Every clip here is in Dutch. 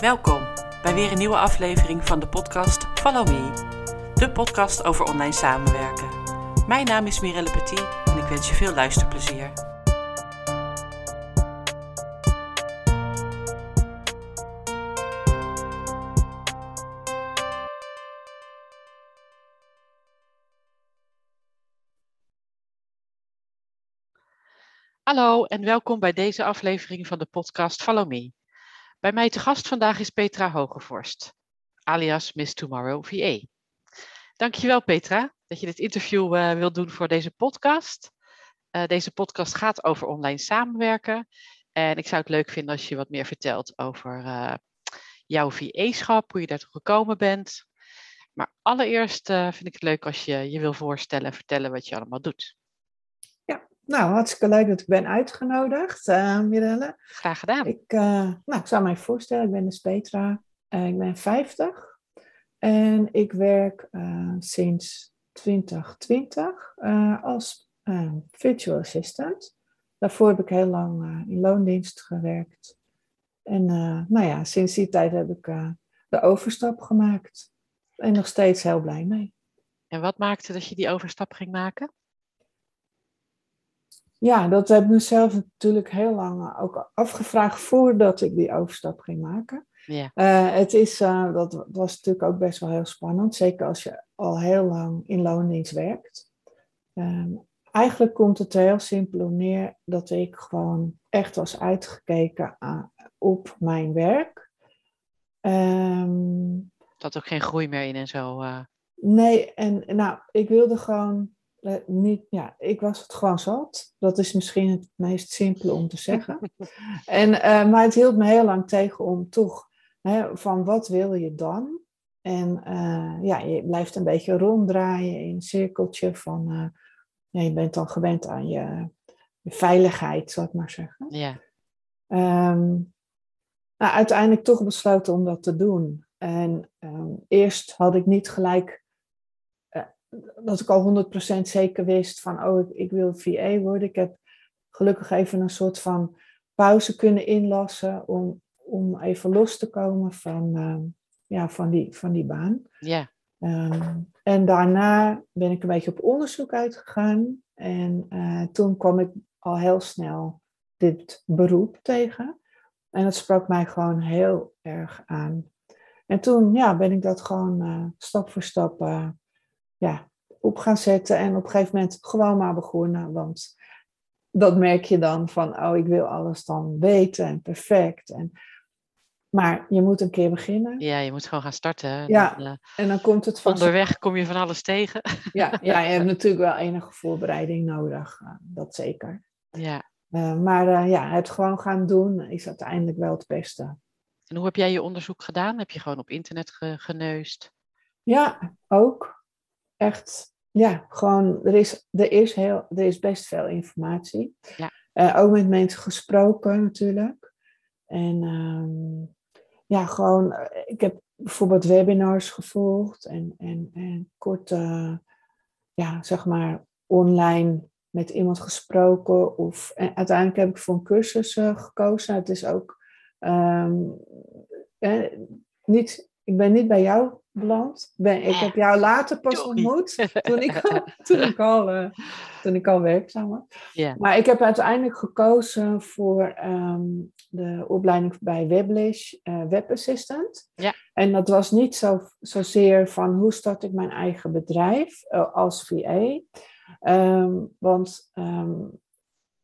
Welkom bij weer een nieuwe aflevering van de podcast Follow Me, de podcast over online samenwerken. Mijn naam is Mirelle Petit en ik wens je veel luisterplezier. Hallo en welkom bij deze aflevering van de podcast Follow Me. Bij mij te gast vandaag is Petra Hogevorst, alias Miss Tomorrow VA. Dankjewel Petra dat je dit interview uh, wilt doen voor deze podcast. Uh, deze podcast gaat over online samenwerken. En ik zou het leuk vinden als je wat meer vertelt over uh, jouw VA-schap, hoe je daartoe gekomen bent. Maar allereerst vind ik het leuk als je je wil voorstellen en vertellen wat je allemaal doet. Nou, hartstikke leuk dat ik ben uitgenodigd, uh, Mirelle. Graag gedaan. Ik, uh, nou, ik zou mij voorstellen, ik ben dus Petra. Uh, ik ben 50 en ik werk sinds 2020 als virtual assistant. Daarvoor heb ik heel lang in loondienst gewerkt. En nou ja, sinds die tijd heb ik de overstap gemaakt. En nog steeds heel blij mee. En wat maakte dat je die overstap ging maken? Ja, dat heb ik mezelf natuurlijk heel lang ook afgevraagd voordat ik die overstap ging maken. Ja. Uh, het is, uh, dat was natuurlijk ook best wel heel spannend, zeker als je al heel lang in loondienst werkt. Um, eigenlijk komt het heel simpel neer dat ik gewoon echt was uitgekeken aan, op mijn werk. Um, dat ook geen groei meer in en zo. Uh... Nee, en nou, ik wilde gewoon niet, ja, ik was het gewoon zat. Dat is misschien het meest simpele om te zeggen. en, uh, maar het hield me heel lang tegen om toch, hè, van wat wil je dan? En uh, ja, je blijft een beetje ronddraaien in een cirkeltje van, ja, je bent dan gewend aan je, je veiligheid, zal ik maar zeggen. Ja. Um, nou, uiteindelijk toch besloten om dat te doen. En um, eerst had ik niet gelijk dat ik al 100% zeker wist van, oh, ik, ik, wil VA worden. Ik heb gelukkig even een soort van pauze kunnen inlassen om, om even los te komen van, uh, ja, van, die, van die baan. Ja. Um, en daarna ben ik een beetje op onderzoek uitgegaan. En uh, toen kwam ik al heel snel dit beroep tegen. En dat sprak mij gewoon heel erg aan. En toen ja, ben ik dat gewoon uh, stap voor stap ja, op gaan zetten en op een gegeven moment gewoon maar begonnen. Want dat merk je dan van, oh, ik wil alles dan weten en perfect. En, maar je moet een keer beginnen. Ja, je moet gewoon gaan starten. Ja, dan, uh, en dan komt het van... Onderweg kom je van alles tegen. Ja, ja je hebt natuurlijk wel enige voorbereiding nodig, uh, dat zeker. Ja. Uh, maar ja, het gewoon gaan doen is uiteindelijk wel het beste. En hoe heb jij je onderzoek gedaan? Heb je gewoon op internet ge geneust? Ja, ook echt, ja, gewoon, er is, er is, heel, er is best veel informatie. Ja. Uh, ook met mensen gesproken natuurlijk. En um, ja, gewoon, uh, ik heb bijvoorbeeld webinars gevolgd en, en, en kort, uh, ja, zeg maar, online met iemand gesproken. Of, en uiteindelijk heb ik voor een cursus gekozen. Het is ook um, niet, ik ben niet bij jou beland. Ben, ik heb jou later pas ontmoet, toen ik al, toen ik al, uh, toen ik al werkzaam was. Yeah. Maar ik heb uiteindelijk gekozen voor um, de opleiding bij Weblish, uh, Web Assistant. En dat was niet zo, zozeer van hoe start ik mijn eigen bedrijf uh, als VA. Um, want, um,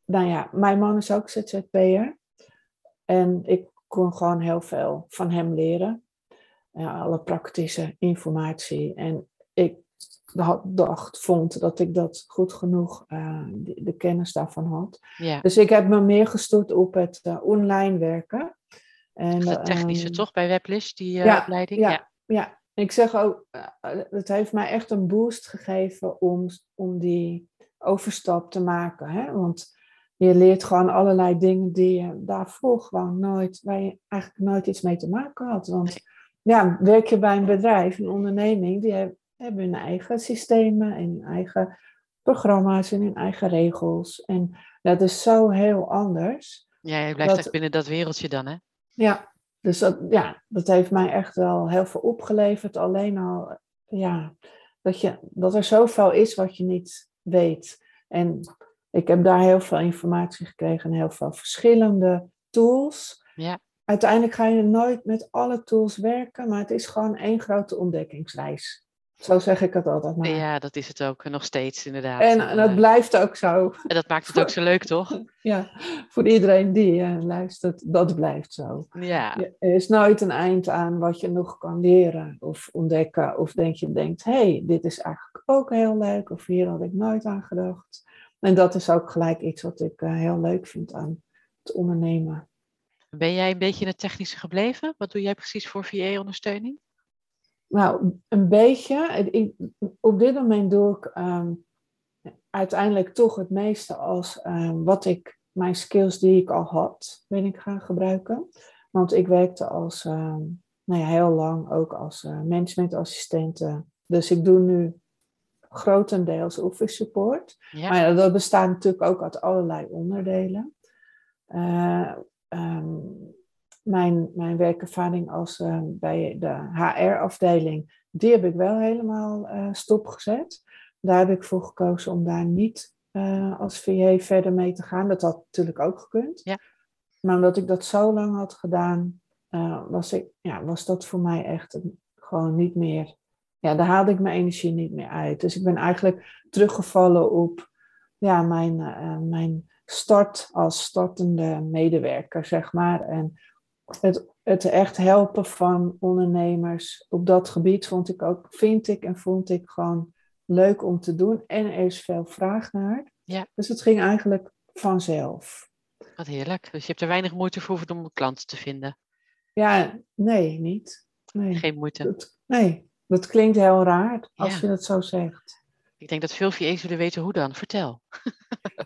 nou ja, mijn man is ook ZZP'er. En ik kon gewoon heel veel van hem leren ja, alle praktische informatie. En ik dacht, vond dat ik dat goed genoeg, uh, de, de, kennis daarvan had. Ja. Dus ik heb me meer gestort op het uh, online werken. En, het technische um, toch bij Weblish, die uh, ja, opleiding? Ja, ja. ja. Ik zeg ook, het heeft mij echt een boost gegeven om, om die overstap te maken. Hè? Want je leert gewoon allerlei dingen die je daarvoor gewoon nooit, waar je eigenlijk nooit iets mee te maken had. Want ja, werk je bij een bedrijf, een onderneming, die hebben hun eigen systemen en hun eigen programma's en hun eigen regels. En dat is zo heel anders. Ja, je blijft dat, echt binnen dat wereldje dan, hè? Ja, dus dat, ja, dat heeft mij echt wel heel veel opgeleverd. Alleen al, ja, dat, je, dat er zoveel is wat je niet weet. En ik heb daar heel veel informatie gekregen en heel veel verschillende tools. Ja. Uiteindelijk ga je nooit met alle tools werken, maar het is gewoon één grote ontdekkingsreis. Zo zeg ik het altijd maar. Ja, dat is het ook nog steeds inderdaad. En, en dat Eh, blijft ook zo. en dat maakt het ook zo leuk, toch? Ja, voor iedereen die eh, luistert, dat blijft zo. Ja, Er is nooit een eind aan wat je nog kan leren of ontdekken. Of denk je denkt, hé, hey, dit is eigenlijk ook heel leuk. Of hier had ik nooit aan gedacht. En dat is ook gelijk iets wat ik eh, heel leuk vind aan het ondernemen. Ben jij een beetje in het technische gebleven? Wat doe jij precies voor VA-ondersteuning? Nou, een beetje. Ik, op dit moment doe ik ehm, uiteindelijk toch het meeste als ehm, wat ik, mijn skills die ik al had, ben ik gaan gebruiken. Want ik werkte als, ehm, nou ja, heel lang ook als eh, managementassistente. Dus ik doe nu grotendeels office support. Ja, Maar ja, dat bestaat natuurlijk ook uit allerlei onderdelen. Eh, ehm, mijn, mijn werkervaring als, eh, bij de HR-afdeling, die heb ik wel helemaal eh, stopgezet. Daar heb ik voor gekozen om daar niet eh, als VA verder mee te gaan. Dat had natuurlijk ook gekund. Ja. Maar omdat ik dat zo lang had gedaan, eh, was, ik, ja, was dat voor mij echt een- gewoon niet meer. Ja, daar haalde ik mijn energie niet meer uit. Dus ik ben eigenlijk teruggevallen op ja, mijn, mijn start als startende medewerker, zeg maar. En het, het echt helpen van ondernemers op dat gebied vond ik ook, vind ik en vond ik gewoon leuk om te doen. En er is veel vraag naar. Ja. Dus het ging eigenlijk vanzelf. wat heerlijk. Dus je hebt er weinig moeite voor om een klant te vinden. Ja, nee, niet. Nee, Geen moeite. dat, nee, dat klinkt heel raar als Ja. je dat zo zegt. Ik denk dat veel VA's willen weten hoe dan. Vertel.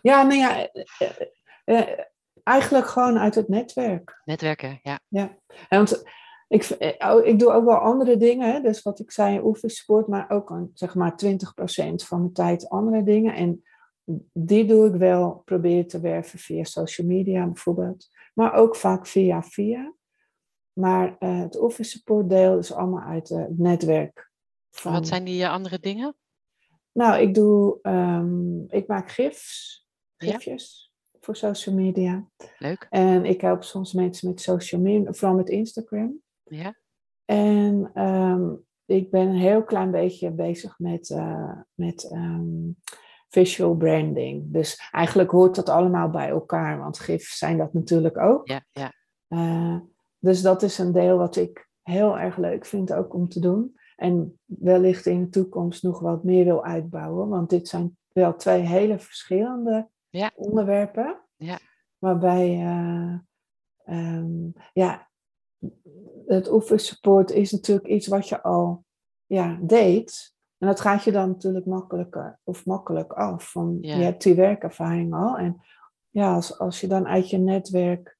Ja, nou ja, eh, eh, eh, eigenlijk gewoon uit het netwerk. Netwerken, ja. Ja, en want ik, oh, ik doe ook wel andere dingen. Hè? Dus wat ik zei, office sport, maar ook een, zeg maar 20% van mijn tijd andere dingen. En die doe ik wel, probeer te werven via social media bijvoorbeeld. Maar ook vaak via via. Maar het office support deel is allemaal uit het netwerk. Van, Wat zijn die andere dingen? Nou, ik doe, ehm, ik maak gifs, Ja. gifjes voor social media. Leuk. En ik help soms mensen met social media, vooral met Instagram. Ja, En ehm, ik ben een heel klein beetje bezig met, eh, met ehm, visual branding. Dus eigenlijk hoort dat allemaal bij elkaar, want GIFs zijn dat natuurlijk ook. ja, ja. Eh, dus dat is een deel wat ik heel erg leuk vind ook om te doen. En wellicht in de toekomst nog wat meer wil uitbouwen, want dit zijn wel twee hele verschillende Ja. onderwerpen. Ja. Waarbij, eh, ehm, ja, het office support is natuurlijk iets wat je al ja, deed. En dat gaat je dan natuurlijk makkelijker of makkelijk af. Van, Ja. Je hebt die werkervaring al. En ja, als, als je dan uit je netwerk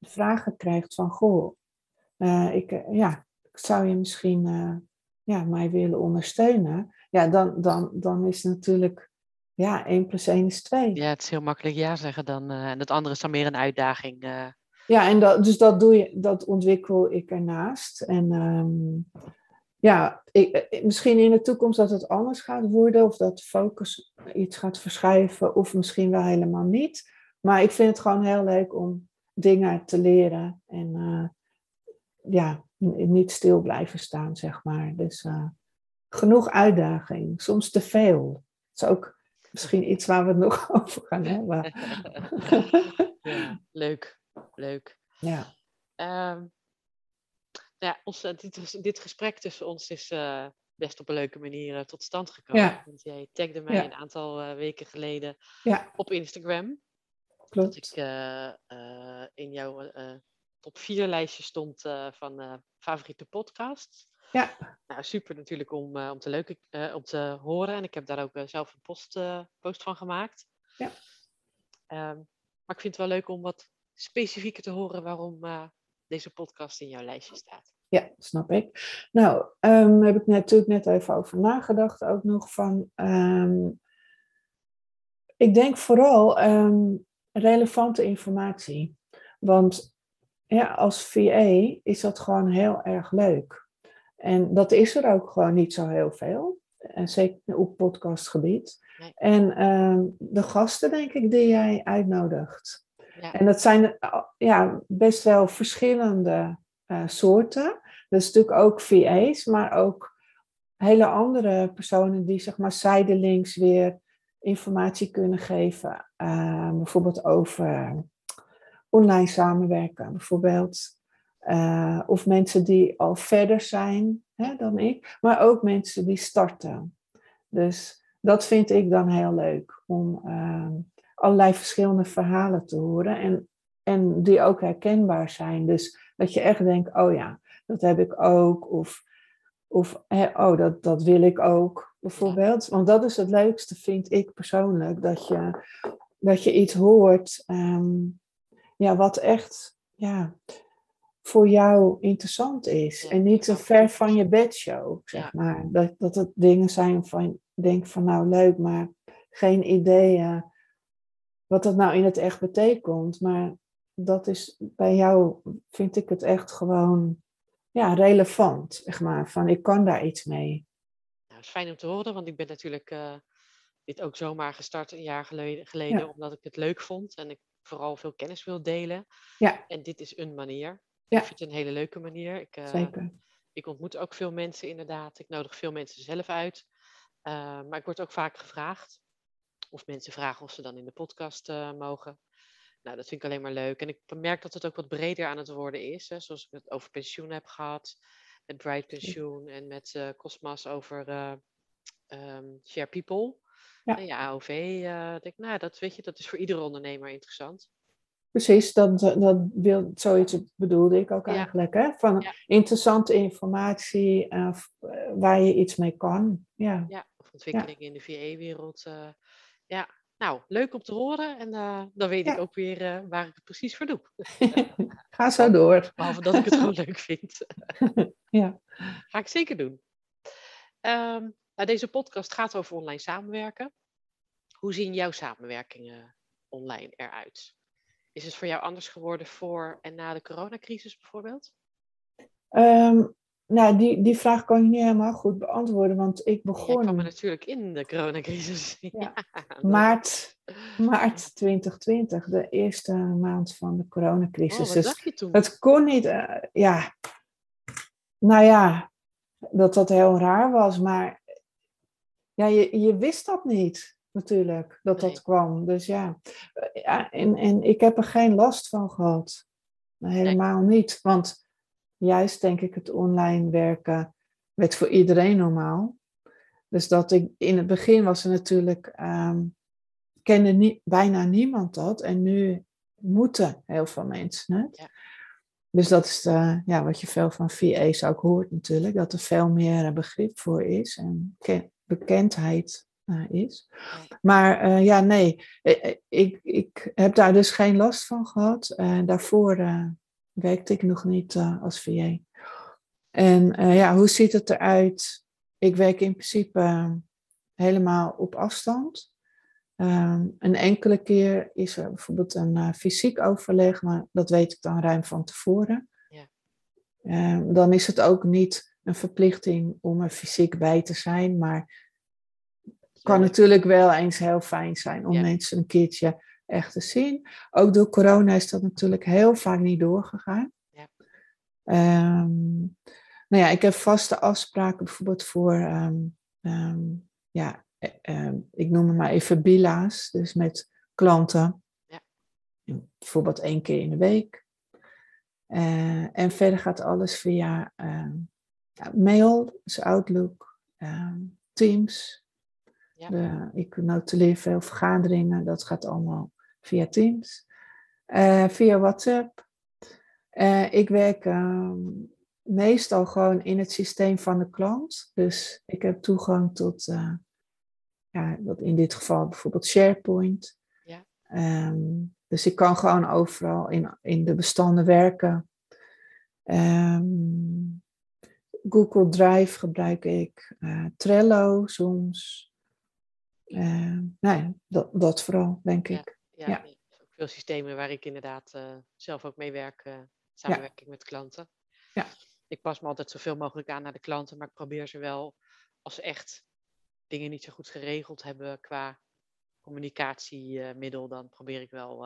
vragen krijgt van, goh, eh, ik, eh, ja, zou je misschien eh, ja, mij willen ondersteunen? Ja, dan, dan, dan is natuurlijk, ja, 1 plus 1 is 2. Ja, het is heel makkelijk ja zeggen dan. eh, en het andere is dan meer een uitdaging. eh. Ja, en dat, dus dat doe je, dat ontwikkel ik ernaast. En ehm, ja, ik, misschien in de toekomst dat het anders gaat worden, of dat focus iets gaat verschuiven, of misschien wel helemaal niet. Maar ik vind het gewoon heel leuk om dingen te leren en ja, niet stil blijven staan, zeg maar. Dus eh, genoeg uitdaging, soms te veel. Dat is ook misschien iets waar we het nog over gaan hebben. ja, leuk, leuk. ja. Ehm, ja, ons, eh, dit, dit gesprek tussen ons is eh, best op een leuke manier tot stand gekomen. Ja. Want jij tagde mij Ja. een aantal weken geleden ja, op Instagram. Dat klopt. ik eh, eh, in jouw top 4 lijstje stond eh, van eh, favoriete podcasts. Ja. Nou, super natuurlijk om, eh, om, te leuk, om te horen. En ik heb daar ook zelf een post, post van gemaakt. Ja. Ehm, maar ik vind het wel leuk om wat specifieker te horen waarom deze podcast in jouw lijstje staat. Ja, snap ik. Nou, um, heb ik net, natuurlijk net even over nagedacht ook nog van. ehm, ik denk vooral relevante informatie. Want ja, als VA is dat gewoon heel erg leuk. En dat is er ook gewoon niet zo heel veel. En zeker op podcastgebied. Nee. En ehm, de gasten, denk ik, die jij uitnodigt. Ja. En dat zijn ja, best wel verschillende eh, soorten. Dus natuurlijk ook VA's, maar ook hele andere personen die zeg maar zijdelings weer informatie kunnen geven. eh, bijvoorbeeld over online samenwerken, bijvoorbeeld. Eh, of mensen die al verder zijn hè, dan ik, maar ook mensen die starten. Dus dat vind ik dan heel leuk, om eh, allerlei verschillende verhalen te horen en, en die ook herkenbaar zijn. Dus dat je echt denkt, oh ja, dat heb ik ook, of, of hè, oh, dat, dat wil ik ook, bijvoorbeeld. Want dat is het leukste, vind ik persoonlijk, dat je, dat je iets hoort ehm, ja, wat echt ja, voor jou interessant is. Ja, en niet te ja. ver van je bedshow, zeg Ja. maar. Dat, dat het dingen zijn van, je denkt van nou leuk, maar geen ideeën wat dat nou in het echt betekent. Maar dat is bij jou, vind ik het echt gewoon ja, relevant, zeg maar. Van ik kan daar iets mee. Nou, het is fijn om te horen, want ik ben natuurlijk eh, dit ook zomaar gestart een jaar geleden, geleden Ja. omdat ik het leuk vond en ik vooral veel kennis wil delen. Ja. En dit is een manier. Ja. Ik vind het een hele leuke manier. Ik, eh, Zeker. ik ontmoet ook veel mensen inderdaad. Ik nodig veel mensen zelf uit. Eh, maar ik word ook vaak gevraagd. Of mensen vragen of ze dan in de podcast eh, mogen. Nou, dat vind ik alleen maar leuk. En ik merk dat het ook wat breder aan het worden is. Hè, zoals ik het over pensioen heb gehad. Met Bright Pensioen en met Cosmas over ehm, Share People. Ja. En ja, AOV. eh, denk, ik, nou, dat weet je, dat is voor iedere ondernemer interessant. Precies, dat, dat wil, zoiets bedoelde ik ook Ja. eigenlijk. Hè? Van Ja. interessante informatie eh, eh, waar je iets mee kan. Ja, Ja, of ontwikkelingen in de VA-wereld. eh, ja, nou, leuk om te horen. En dan weet ik ook weer waar ik het precies voor doe. ga zo door. Behalve dat ik het gewoon leuk vind. Ja. Ga ik zeker doen. Ehm, nou, deze podcast gaat over online samenwerken. Hoe zien jouw samenwerkingen online eruit? Is het voor jou anders geworden voor en na de coronacrisis bijvoorbeeld? Ehm, nou, die, die vraag kan ik niet helemaal goed beantwoorden, want ik begon kwam er natuurlijk in de coronacrisis. Ja. maart, maart 2020, de eerste maand van de Oh, coronacrisis. wat dus dacht je toen? het kon niet, eh, ja, nou ja, dat dat heel raar was, maar ja, je, je wist dat niet natuurlijk, dat Nee. dat kwam. Dus ja, ja en, en ik heb er geen last van gehad. Helemaal niet, want juist denk ik het online werken werd voor iedereen normaal. Dus dat ik in het begin was er natuurlijk, ehm, kende nie- bijna niemand dat en nu moeten heel veel mensen het. Ja. Dus dat is eh, ja, wat je veel van VA's ook hoort natuurlijk, dat er veel meer eh, begrip voor is en bekendheid eh, is. Maar eh, ja, nee, eh, ik, ik heb daar dus geen last van gehad. Eh, daarvoor werkte ik nog niet als VA. En ja, hoe ziet het eruit? Ik werk in principe helemaal op afstand. Ehm, een enkele keer is er bijvoorbeeld een fysiek overleg, maar dat weet ik dan ruim van tevoren. Ja. Ehm, dan is het ook niet een verplichting om er fysiek bij te zijn, maar het kan natuurlijk wel eens heel fijn zijn om Ja. mensen een keertje echt te zien. Ook door corona is dat natuurlijk heel vaak niet doorgegaan. Ja. Ehm, nou ja, ik heb vaste afspraken bijvoorbeeld voor, ehm, ehm, ja, ehm, ik noem het maar even bila's, dus met klanten. Ja. Bijvoorbeeld één keer in de week. Eh, en verder gaat alles via ja, mail, dus Outlook, ehm, Teams. Ja. De, ik notuleer veel vergaderingen, dat gaat allemaal via Teams. Eh, via WhatsApp. Eh, ik werk ehm, meestal gewoon in het systeem van de klant. Dus ik heb toegang tot, eh, ja, wat in dit geval bijvoorbeeld SharePoint. Ja. Ehm, dus ik kan gewoon overal in, in de bestanden werken. Google Drive gebruik ik. eh, Trello soms. Nou ja, dat, dat vooral, denk Ja. ik. Ja, veel systemen waar ik inderdaad eh, zelf ook mee werk. samenwerking met klanten. Ja. Ik pas me altijd zoveel mogelijk aan naar de klanten, maar ik probeer ze wel als ze echt dingen niet zo goed geregeld hebben qua communicatiemiddel, dan probeer ik wel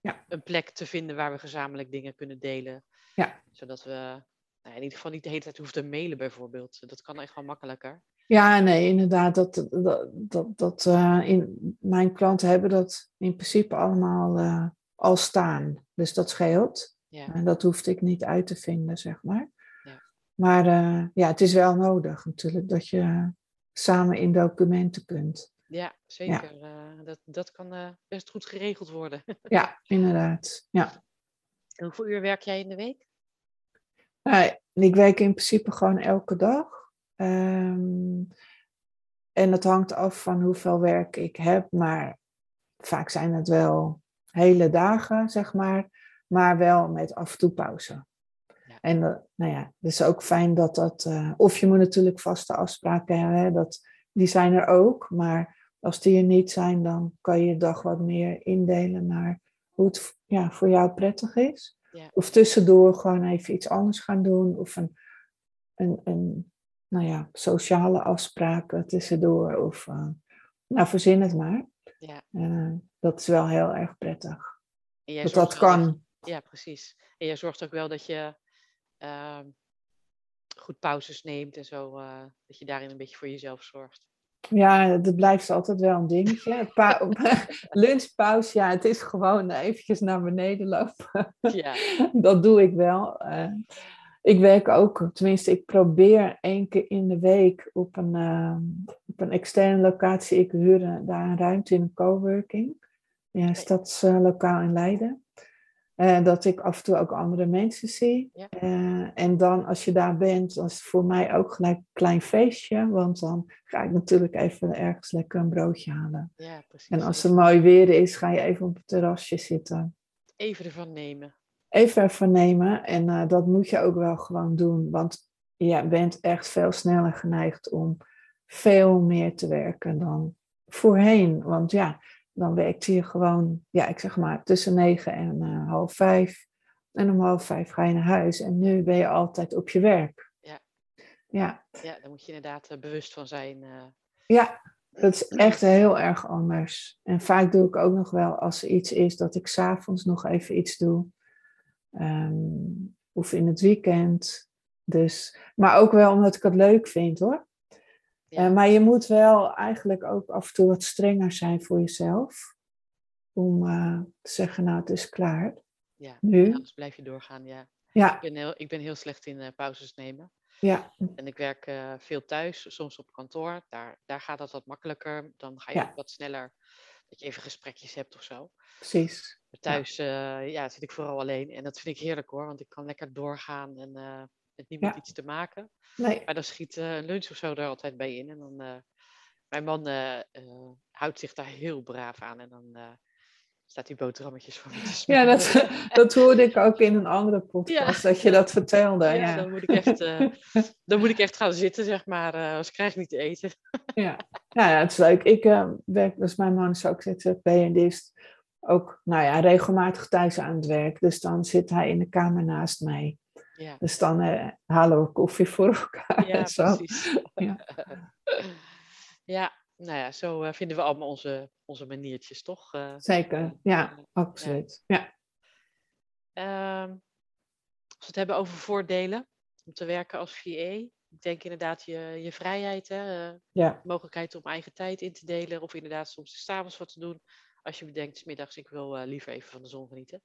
Ja. een plek te vinden waar we gezamenlijk dingen kunnen delen. Ja. Zodat we nou, in ieder geval niet de hele tijd hoeven te mailen bijvoorbeeld. Dat kan echt wel makkelijker. Ja, nee, inderdaad. Dat, dat, dat, dat, eh, in, mijn klanten hebben dat in principe allemaal eh, al staan. Dus dat scheelt. Ja. En dat hoefde ik niet uit te vinden, zeg maar. Ja. Maar eh, ja, het is wel nodig natuurlijk dat je samen in documenten kunt. Ja, zeker. Dat, dat kan best goed geregeld worden. Ja, inderdaad. Ja. En hoeveel uur werk jij in de week? Nou, ik werk in principe gewoon elke dag. Ehm, en het hangt af van hoeveel werk ik heb, maar vaak zijn het wel hele dagen, zeg maar, maar wel met af en toe pauze. Ja. En eh, nou ja, het is ook fijn dat dat, eh, of je moet natuurlijk vaste afspraken hebben, hè, dat, die zijn er ook, maar als die er niet zijn, dan kan je je dag wat meer indelen naar hoe het ja, voor jou prettig is. Ja. Of tussendoor gewoon even iets anders gaan doen. Of een, een, een nou ja, sociale afspraken tussendoor. Of uh, nou, verzin het maar. Ja. Uh, dat is wel heel erg prettig. Dat dat kan. ja, precies. En jij zorgt ook wel dat je ehm, goed pauzes neemt en zo. eh, dat je daarin een beetje voor jezelf zorgt. Ja, dat blijft altijd wel een dingetje. Pa lunchpauze, ja, het is gewoon eventjes naar beneden lopen. Ja, dat doe ik wel. Eh, ik werk ook, tenminste, ik probeer één keer in de week op een, eh, op een externe locatie. Ik huur een- daar een ruimte in een coworking. Ja, stadslokaal in Leiden. Eh, dat ik af en toe ook andere mensen zie. Ja. Eh, en dan als je daar bent, dan is het voor mij ook gelijk een klein feestje. Want dan ga ik natuurlijk even ergens lekker een broodje halen. ja precies. En als het mooi weer is, ga je even op het terrasje zitten Even ervan nemen. even ervan nemen. En eh, dat moet je ook wel gewoon doen. Want je bent echt veel sneller geneigd om veel meer te werken dan voorheen. Want ja, dan werkte je gewoon, ja, ik zeg maar tussen negen en eh, half vijf. En om half vijf ga je naar huis. En nu ben je altijd op je werk. Ja. Ja, Ja, daar moet je inderdaad eh, bewust van zijn. eh. ja, dat is echt heel erg anders. En vaak doe ik ook nog wel als er iets is dat ik s'avonds nog even iets doe. Ehm, of in het weekend. Dus, maar ook wel omdat ik het leuk vind hoor. Ja. Eh, maar je moet wel eigenlijk ook af en toe wat strenger zijn voor jezelf. Om eh, te zeggen, nou het is klaar. ja. Nu? Anders blijf je doorgaan, ja. Ja, Ik ben heel, ik ben heel slecht in eh, pauzes nemen. ja, En ik werk veel thuis, soms op kantoor. Daar, daar gaat dat wat makkelijker. Dan ga je Ja. ook wat sneller, dat je even gesprekjes hebt of zo. precies. Maar thuis ja, zit ik vooral alleen. En dat vind ik heerlijk hoor, want ik kan lekker doorgaan en met niemand Ja. iets te maken. Nee, Maar dan schiet eh, een lunch of zo er altijd bij in. En dan, eh, mijn man eh, eh, houdt zich daar heel braaf aan. En dan eh, staat hij boterhammetjes voor me te ja, smeren. dat, dat hoorde ik ook in een andere podcast, dat je dat vertelde. Ja, Ja, Dan, moet ik echt, eh, dan moet ik echt gaan zitten, zeg maar. eh als krijg ik niet te eten. Ja, ja, ja het is leuk. Ik eh, werk, dus mijn man is ook ZZP en die is ook, nou ja, regelmatig thuis aan het werk. Dus dan zit hij in de kamer naast mij. Ja, Dus dan eh, halen we koffie voor elkaar ja en zo. precies. Ja. ja, nou ja, zo eh, vinden we allemaal onze, onze maniertjes, toch? Eh, Zeker, ja, absoluut. Ja. Ehm, als we het hebben over voordelen om te werken als VA. Ik denk inderdaad je, je vrijheid, hè, eh, Ja. mogelijkheid om eigen tijd in te delen. Of inderdaad soms s'avonds wat te doen. Als je bedenkt, 's middags ik wil eh, liever even van de zon genieten.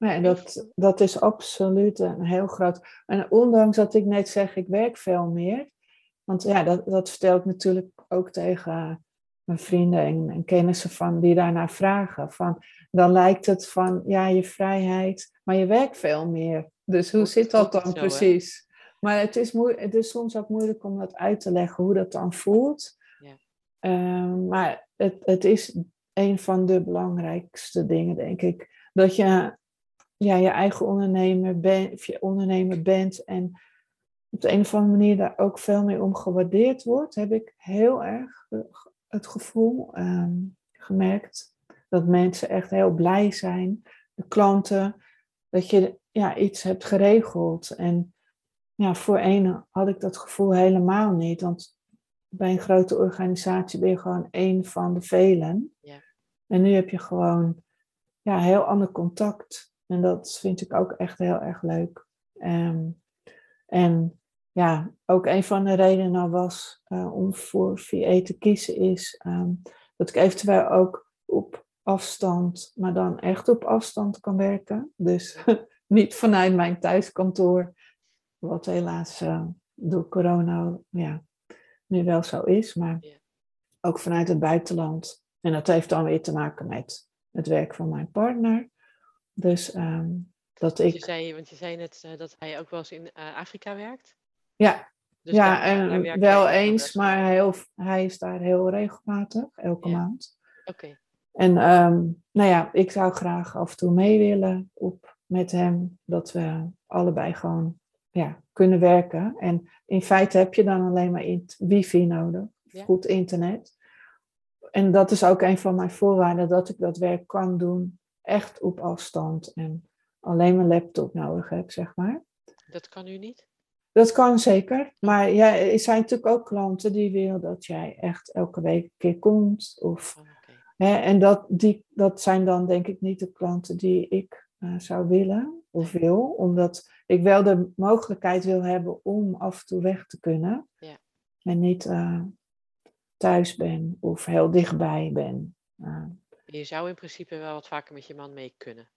Nee, dat, dat is absoluut een heel groot. En ondanks dat ik net zeg, ik werk veel meer. Want ja, dat, dat vertel ik natuurlijk ook tegen mijn vrienden en, en kennissen van die daarnaar vragen. Van, dan lijkt het van, ja, je vrijheid, maar je werkt veel meer. Dus hoe zit dat dan precies? Maar het is, moe- het is soms ook moeilijk om dat uit te leggen, hoe dat dan voelt. Ja. Ehm, maar het, het is een van de belangrijkste dingen, denk ik. Dat je ja, je eigen ondernemer, ben, of je ondernemer bent en op de een of andere manier daar ook veel meer om gewaardeerd wordt, heb ik heel erg het gevoel ehm, gemerkt dat mensen echt heel blij zijn, de klanten, dat je ja, iets hebt geregeld. En ja, voor een had ik dat gevoel helemaal niet. Want bij een grote organisatie ben je gewoon één van de velen. Ja. En nu heb je gewoon ja, heel ander contact. En dat vind ik ook echt heel erg leuk. Ehm, en ja, ook een van de redenen was uh, om voor VA te kiezen is ehm, dat ik eventueel ook op afstand, maar dan echt op afstand kan werken. Dus niet vanuit mijn thuiskantoor, wat helaas uh, door corona ja, nu wel zo is, maar ook vanuit het buitenland. En dat heeft dan weer te maken met het werk van mijn partner. Dus um, dat ik. Je zei, want je zei net uh, dat hij ook wel eens in uh, Afrika werkt. Ja, dus ja daar, en daar wel eens, maar heel, hij is daar heel regelmatig, elke ja. maand. Oké. En um, nou ja, ik zou graag af en toe mee willen op, met hem, dat we allebei gewoon ja, kunnen werken. En in feite heb je dan alleen maar wifi nodig, Ja. goed internet. En dat is ook een van mijn voorwaarden, dat ik dat werk kan doen, echt op afstand. En alleen mijn laptop nodig heb, zeg maar. Dat kan u niet? Dat kan zeker. Maar ja, er zijn natuurlijk ook klanten die willen dat jij echt elke week een keer komt. Of, Oh, hè, en dat, die, dat zijn dan denk ik niet de klanten die ik eh, zou willen of wil. Omdat ik wel de mogelijkheid wil hebben om af en toe weg te kunnen. Ja. En niet eh, thuis ben of heel dichtbij ben. Eh, Je zou in principe wel wat vaker met je man mee kunnen.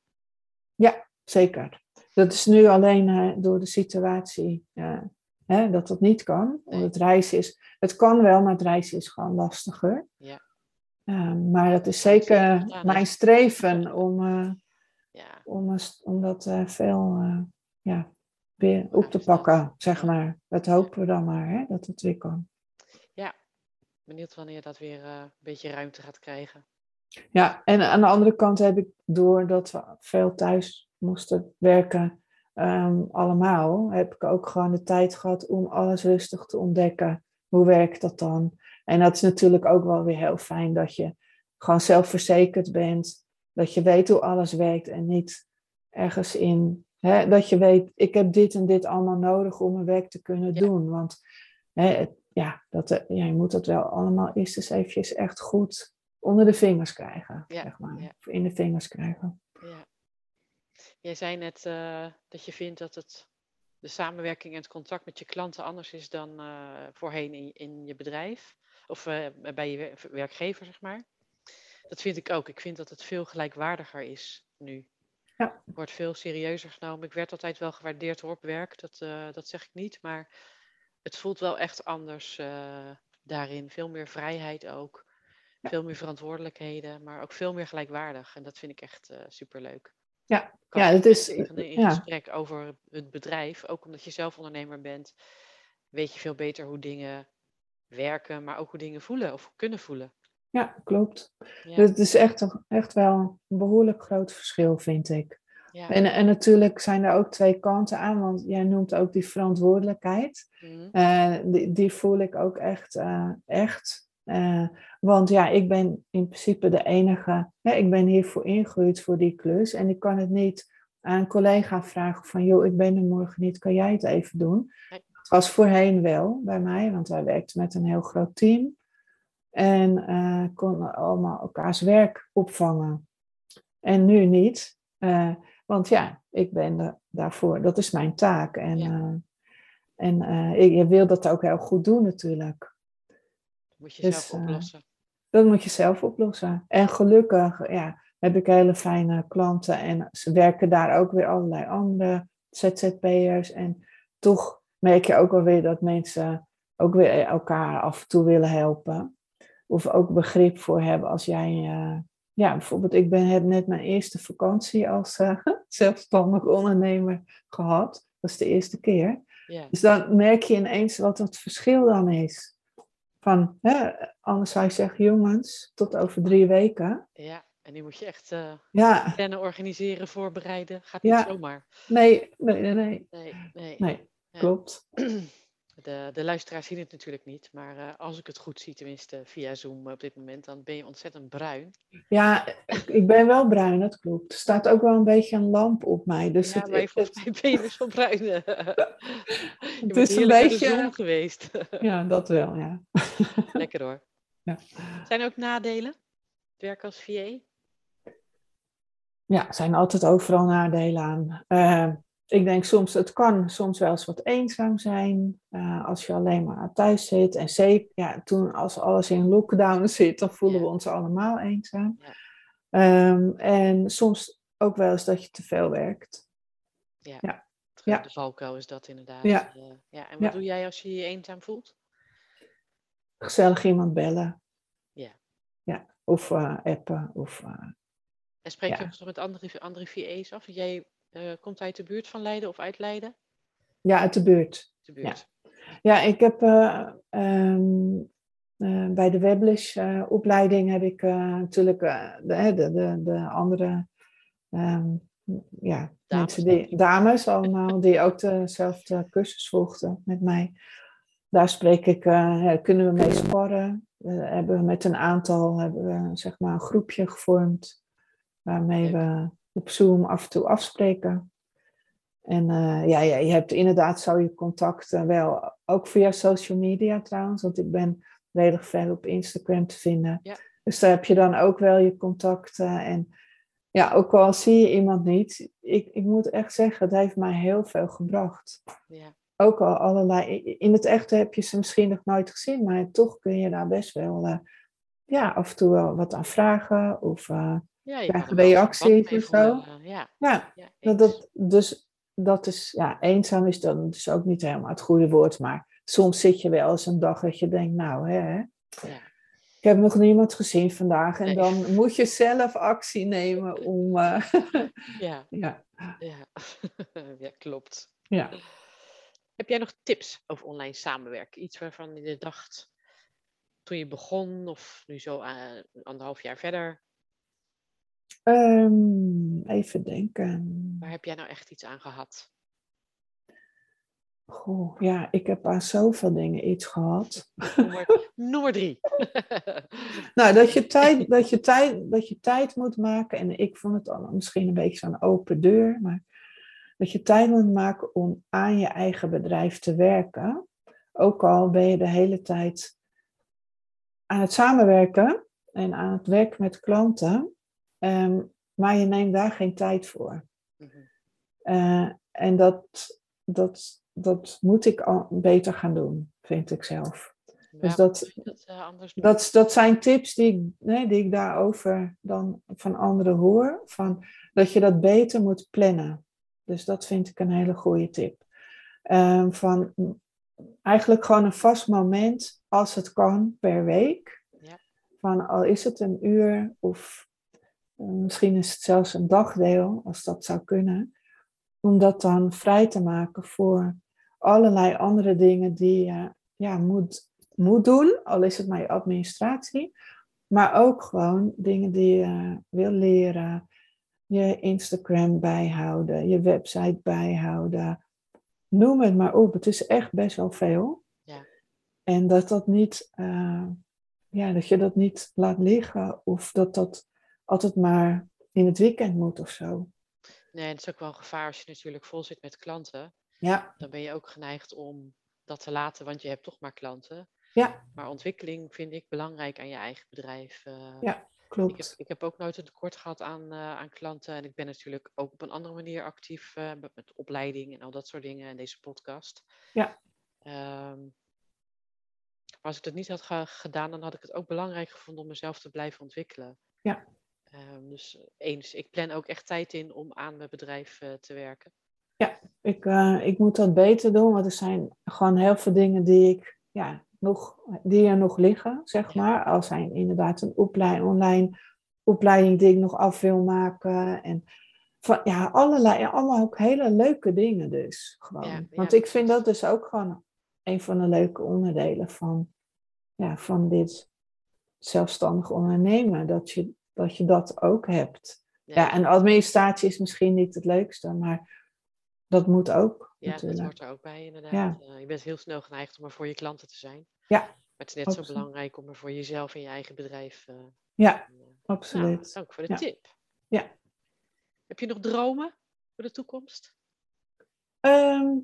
ja, zeker. Dat is nu alleen eh, door de situatie eh, hè, dat dat niet kan. Het reizen is, het kan wel, maar het reizen is gewoon lastiger. Ja. Eh, maar dat is zeker mijn streven om, eh, Ja, om, om dat veel ja, weer op te Ja, pakken, zeg ja. maar. Dat hopen we dan maar, hè, dat het weer kan. benieuwd wanneer dat weer een beetje ruimte gaat krijgen. Ja, en aan de andere kant heb ik door dat we veel thuis moesten werken, ehm, allemaal, heb ik ook gewoon de tijd gehad om alles rustig te ontdekken. Hoe werkt dat dan? En dat is natuurlijk ook wel weer heel fijn dat je gewoon zelfverzekerd bent, dat je weet hoe alles werkt en niet ergens in, hè, dat je weet, ik heb dit en dit allemaal nodig om mijn werk te kunnen Ja. doen. Want hè, ja, dat, eh, ja, je moet dat wel allemaal eerst eens eventjes echt goed onder de vingers krijgen, Ja, zeg maar. ja. In de vingers krijgen. Ja. Jij zei net eh, dat je vindt dat het, de samenwerking en het contact met je klanten anders is dan eh, voorheen in, in je bedrijf. Of eh, bij je wer- werkgever, zeg maar. Dat vind ik ook. Ik vind dat het veel gelijkwaardiger is nu. Ja. Wordt veel serieuzer genomen. Ik werd altijd wel gewaardeerd hoor, op werk. Dat, dat zeg ik niet. Maar het voelt wel echt anders daarin. Veel meer vrijheid ook. Veel meer verantwoordelijkheden. Maar ook veel meer gelijkwaardig. En dat vind ik echt eh, superleuk. Ja, ja, het is, in, ja. gesprek over het bedrijf. Ook omdat je zelf ondernemer bent. Weet je veel beter hoe dingen werken. Maar ook hoe dingen voelen of kunnen voelen. ja, klopt. Ja, Dus het is echt, echt wel een behoorlijk groot verschil, vind ik. ja. En, en natuurlijk zijn er ook twee kanten aan, want jij noemt ook die verantwoordelijkheid. Mhm. Eh, die, die voel ik ook echt. eh, echt. Want ja, ik ben in principe de enige. Hè, ik ben hiervoor ingehuurd voor die klus. En ik kan het niet aan een collega vragen van... joh, ik ben er morgen niet, kan jij het even doen? Dat was voorheen wel bij mij, want wij werkten met een heel groot team. En eh konden allemaal elkaars werk opvangen. En nu niet. Eh, want ja, ik ben er daarvoor. Dat is mijn taak. En, Ja. eh, en ik, je wil dat ook heel goed doen natuurlijk. Moet je dus, zelf oplossen. Dat moet je zelf oplossen. En gelukkig ja, heb ik hele fijne klanten. En ze werken daar ook weer allerlei andere ZZP'ers. En toch merk je ook wel weer dat mensen ook weer elkaar af en toe willen helpen. Of ook begrip voor hebben als jij... eh, ja, bijvoorbeeld ik ben, heb net mijn eerste vakantie als eh, zelfstandig ondernemer gehad. Dat is de eerste keer. Dus dan merk je ineens wat het verschil dan is. Van, hè, anders zou je zeggen, jongens, tot over drie weken. ja, en nu moet je echt Ja, plannen, organiseren, voorbereiden. Gaat niet Ja. zomaar. nee, nee, nee, nee, Nee, nee. nee klopt. Het de, de luisteraars zien het natuurlijk niet, maar eh, als ik het goed zie, tenminste via Zoom op dit moment, dan ben je ontzettend bruin. Ja, ik, ben wel bruin, dat klopt. Er staat ook wel een beetje een lamp op mij. Dus ja, het, maar het- volgens mij ben je dus wel bruin. je bent is een beetje- zon geweest. ja, dat wel, ja. Lekker hoor. Ja. Zijn er ook nadelen? Het werken als VA? Ja, er zijn altijd overal nadelen aan. Eh, ik denk soms, het kan soms wel eens wat eenzaam zijn eh, als je alleen maar thuis zit. En zeker, ja, toen als alles in lockdown zit, dan voelen Ja. we ons allemaal eenzaam. Ja. Ehm, en soms ook wel eens dat je te veel werkt. Ja. Ja. De Ja. valkuil is dat inderdaad. Ja. Eh, ja. En wat doe jij als je je eenzaam voelt? Gezellig iemand bellen. Ja. Ja, of eh, appen. Of, En spreek je ook eens met andere, andere VA's af? Jij eh, komt uit de buurt van Leiden of uit Leiden? ja, uit de buurt. De buurt. Ja, ik heb eh, ehm, eh, bij de Weblish eh, opleiding heb ik natuurlijk de, de, de, de andere ehm, ja, Dames, mensen die, dames allemaal, die ook dezelfde cursus volgden met mij. Daar spreek ik, ja, kunnen we mee sparren. We hebben met een aantal hebben we, zeg maar, een groepje gevormd waarmee we op Zoom af en toe afspreken. En eh, ja, ja, je hebt inderdaad zo je contacten wel, ook via social media trouwens, want ik ben redelijk ver op Instagram te vinden. Ja. Dus daar heb je dan ook wel je contacten. En ja, ook al zie je iemand niet, ik, ik moet echt zeggen, het heeft mij heel veel gebracht. Ja. Ook al allerlei, in het echt heb je ze misschien nog nooit gezien, maar toch kun je daar best wel, eh, ja, af en toe wel wat aan vragen. Of, eh, Ja, eens reacties of zo. voelen, Ja, ja, ja dat, dus dat is, ja, eenzaam is dan dus ook niet helemaal het goede woord, maar soms zit je wel eens een dag dat je denkt, nou hè, ik heb nog niemand gezien vandaag en Nee. dan moet je zelf actie nemen om, eh, Ja, ja, ja. ja, klopt. ja. Heb jij nog tips over online samenwerken? Iets waarvan je dacht toen je begon of nu zo eh, anderhalf jaar verder? Ehm, even denken. Waar heb jij nou echt iets aan gehad? Goh, ja, ik heb aan zoveel dingen iets gehad. Noem er, noem er drie. Nou, dat je, tijd, dat, je tijd, dat je tijd moet maken, en ik vond het al misschien een beetje zo'n open deur, maar dat je tijd moet maken om aan je eigen bedrijf te werken. Ook al ben je de hele tijd aan het samenwerken en aan het werken met klanten, ehm, maar je neemt daar geen tijd voor. Mhm. Eh, en dat, dat, dat moet ik al beter gaan doen, vind ik zelf. Waarom dat- eh? Dat, dat zijn tips die ik, nee, die ik daarover dan van anderen hoor. Van, dat je dat beter moet plannen. Dus dat vind ik een hele goede tip. Ehm, van mm, eigenlijk gewoon een vast moment, als het kan, per week. Ja. Van al is het een uur of misschien is het zelfs een dagdeel, als dat zou kunnen. Om dat dan vrij te maken voor allerlei andere dingen die je ja, moet moet doen, al is het maar je administratie, maar ook gewoon dingen die je wil leren, je Instagram bijhouden, je website bijhouden, noem het maar op. Het is echt best wel veel. Ja. En dat dat niet, eh, ja, dat je dat niet laat liggen of dat dat altijd maar in het weekend moet of zo. Nee, het is ook wel een gevaar als je natuurlijk vol zit met klanten. Ja, Dan ben je ook geneigd om dat te laten, want je hebt toch maar klanten. ja, Maar ontwikkeling vind ik belangrijk aan je eigen bedrijf. eh. Ja, ik, heb, klopt. ik heb ook nooit een tekort gehad aan, eh, aan klanten. En ik ben natuurlijk ook op een andere manier actief eh, met, met opleiding en al dat soort dingen en deze podcast. Ja. Ehm, maar als ik dat niet had ge- gedaan, dan had ik het ook belangrijk gevonden om mezelf te blijven ontwikkelen. Ja. Ehm, dus eens, ik plan ook echt tijd in om aan mijn bedrijf eh, te werken. Ik, eh, ik moet dat beter doen, want er zijn gewoon heel veel dingen die ik ja, nog, die er nog liggen, zeg Ja. maar. Al zijn inderdaad een opleiding, online opleiding die ik nog af wil maken. En van, ja, allerlei, allemaal ook hele leuke dingen dus. Gewoon. Ja, ja, want ik vind dat dus ook gewoon een van de leuke onderdelen van, ja, van dit zelfstandig ondernemen. Dat je, dat je dat ook hebt. Ja, en administratie is misschien niet het leukste, maar dat moet ook. Ja, dat hoort er ook bij, inderdaad. Ja. Je bent heel snel geneigd om er voor je klanten te zijn. Ja, Maar het is net absoluut. zo belangrijk om er voor jezelf en je eigen bedrijf. eh, Ja, eh, nou, absoluut. dank voor de Ja. tip. Ja. Heb je nog dromen voor de toekomst? Ehm,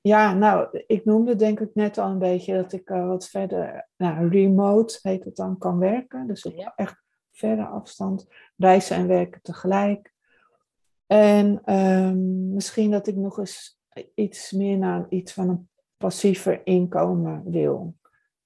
ja, nou, ik noemde denk ik net al een beetje dat ik eh, wat verder, nou, remote heet het dan, kan werken. Dus Ja. echt verre afstand reizen en werken tegelijk. En ehm, misschien dat ik nog eens iets meer naar iets van een passiever inkomen wil.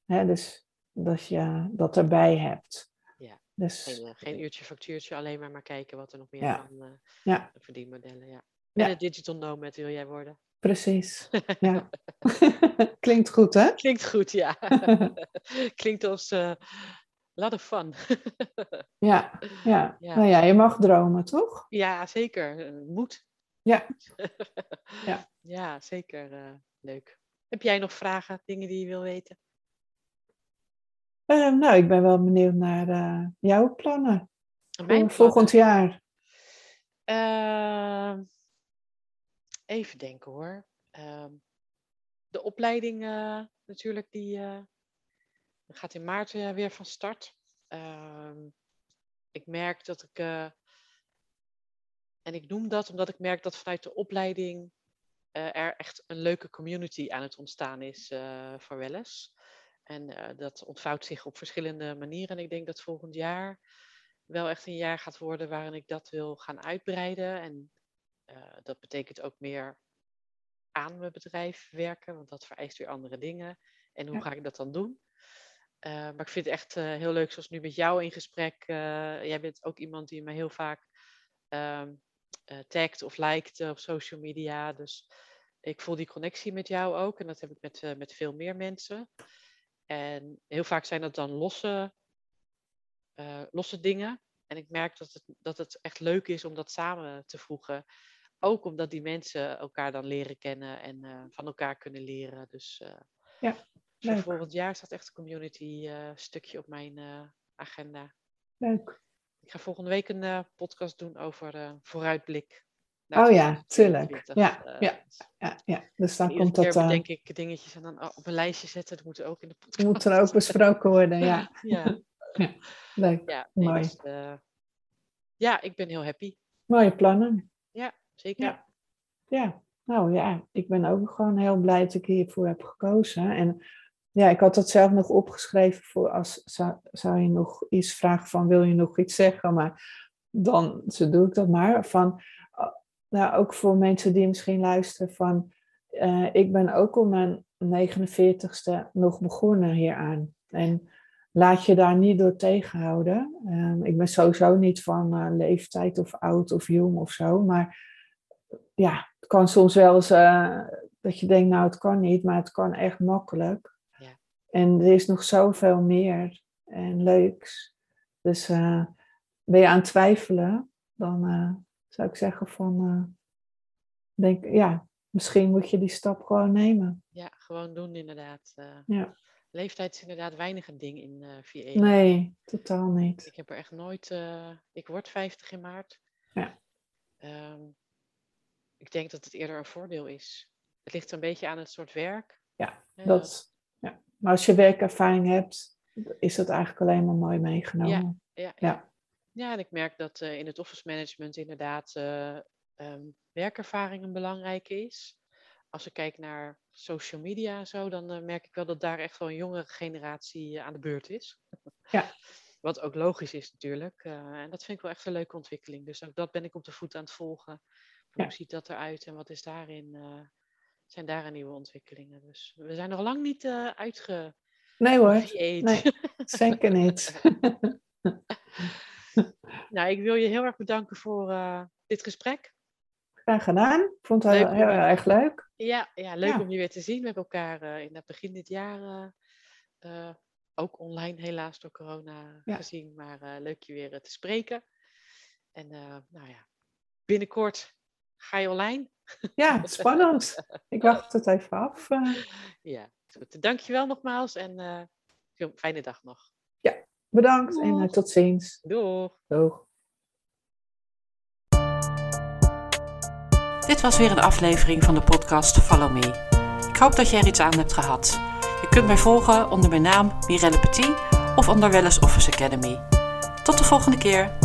Hè, dus dat je dat erbij hebt. Ja, Dus, Geen, eh, geen uurtje factuurtje, alleen maar maar kijken wat er nog meer Ja. kan. eh, Ja. de verdienmodellen, ja. Ja. En een digital nomad wil jij worden. precies. Ja. Klinkt goed, hè? Klinkt goed, ja. Klinkt als eh lot of fun. Ja, ja. Ja. Nou ja, je mag dromen, toch? ja, zeker. Eh, Moet. Ja. Ja. ja, zeker. eh, leuk. Heb jij nog vragen, dingen die je wil weten? Eh, nou, ik ben wel benieuwd naar jouw plannen voor Mijn volgend jaar. Ehm, even denken hoor. Ehm, de opleiding natuurlijk, die eh, gaat in maart eh, weer van start. Ehm, ik merk dat ik, eh, en ik noem dat omdat ik merk dat vanuit de opleiding eh, er echt een leuke community aan het ontstaan is voor Welles. En dat ontvouwt zich op verschillende manieren. En ik denk dat volgend jaar wel echt een jaar gaat worden waarin ik dat wil gaan uitbreiden. En dat betekent ook meer aan mijn bedrijf werken, want dat vereist weer andere dingen. En hoe Ja. ga ik dat dan doen? Eh, maar ik vind het echt eh, heel leuk, zoals nu met jou in gesprek. eh, jij bent ook iemand die me heel vaak ehm eh, tagt of liked op social media. Dus ik voel die connectie met jou ook. En dat heb ik met, met veel meer mensen. En heel vaak zijn dat dan losse, losse dingen. En ik merk dat het, dat het echt leuk is om dat samen te voegen. Ook omdat die mensen elkaar dan leren kennen en van elkaar kunnen leren. Dus eh, Voor leuk. volgend jaar staat echt een community eh, stukje op mijn eh, agenda. Leuk. Ik ga volgende week een eh, podcast doen over vooruitblik. naar Oh ja, tuurlijk. 2022. Ja, ja. dus Ja, ja. Dus dan komt dat, eh, bedenk ik dingetjes en dan oh, op een lijstje zetten. Dat moet ook in de podcast. moet er ook besproken worden. Ja, ja, leuk. ja, nee, Mooi. dus, ja, ik ben heel happy. Mooie plannen. Ja, zeker. Ja. Ja, nou ja, ik ben ook gewoon heel blij dat ik hiervoor heb gekozen. En ja, ik had dat zelf nog opgeschreven voor als zou, je nog iets vragen van wil je nog iets zeggen, maar dan zo doe ik dat maar. Van, uh, nou, ook voor mensen die misschien luisteren van, uh, ik ben ook om mijn 49ste nog begonnen hieraan. En laat je daar niet door tegenhouden. Um, ik ben sowieso niet van uh, leeftijd of oud of jong of zo, maar ja, het kan soms wel eens dat je denkt, nou het kan niet, maar het kan echt makkelijk. En er is nog zoveel meer en leuks. Dus uh, ben je aan het twijfelen, dan uh, zou ik zeggen van, denk, ja, misschien moet je die stap gewoon nemen. Ja, gewoon doen inderdaad. Uh, ja. Leeftijd is inderdaad weinig een ding in uh, VE. Nee, totaal niet. Ik heb er echt nooit, uh, ik word 50 in maart. Ja. Um, ik denk dat het eerder een voordeel is. Het ligt een beetje aan het soort werk. Ja, dat, ja. maar als je werkervaring hebt, is dat eigenlijk alleen maar mooi meegenomen. Ja, ja, ja. ja en ik merk dat uh, in het office management inderdaad uh, um, werkervaring een belangrijke is. Als ik kijk naar social media en zo, dan uh, merk ik wel dat daar echt wel een jongere generatie aan de beurt is. Ja. Wat ook logisch is natuurlijk. en dat vind ik wel echt een leuke ontwikkeling. Dus ook dat ben ik op de voet aan het volgen. Ja. Hoe ziet dat eruit en wat is daarin, zijn daarin nieuwe ontwikkelingen? Dus we zijn nog lang niet uh, uitge. Nee hoor, nee, zeker niet. nou, ik wil je heel erg bedanken voor uh, dit gesprek. Graag gedaan. Ik vond het heel, heel, erg leuk. Ja, ja leuk ja. om je weer te zien. We hebben elkaar in het begin dit jaar ook online helaas door corona ja. gezien. Maar leuk je weer te spreken. En nou ja, binnenkort Ga je online? Ja, spannend. Ik wacht het even af. Uh... Ja, goed. Dankjewel nogmaals en uh, fijne dag nog. Ja, bedankt Doeg. en uh, tot ziens. Doeg. Doeg. Dit was weer een aflevering van de podcast Follow Me. Ik hoop dat je er iets aan hebt gehad. Je kunt mij volgen onder mijn naam Mirelle Petit of onder Wellness Office Academy. Tot de volgende keer.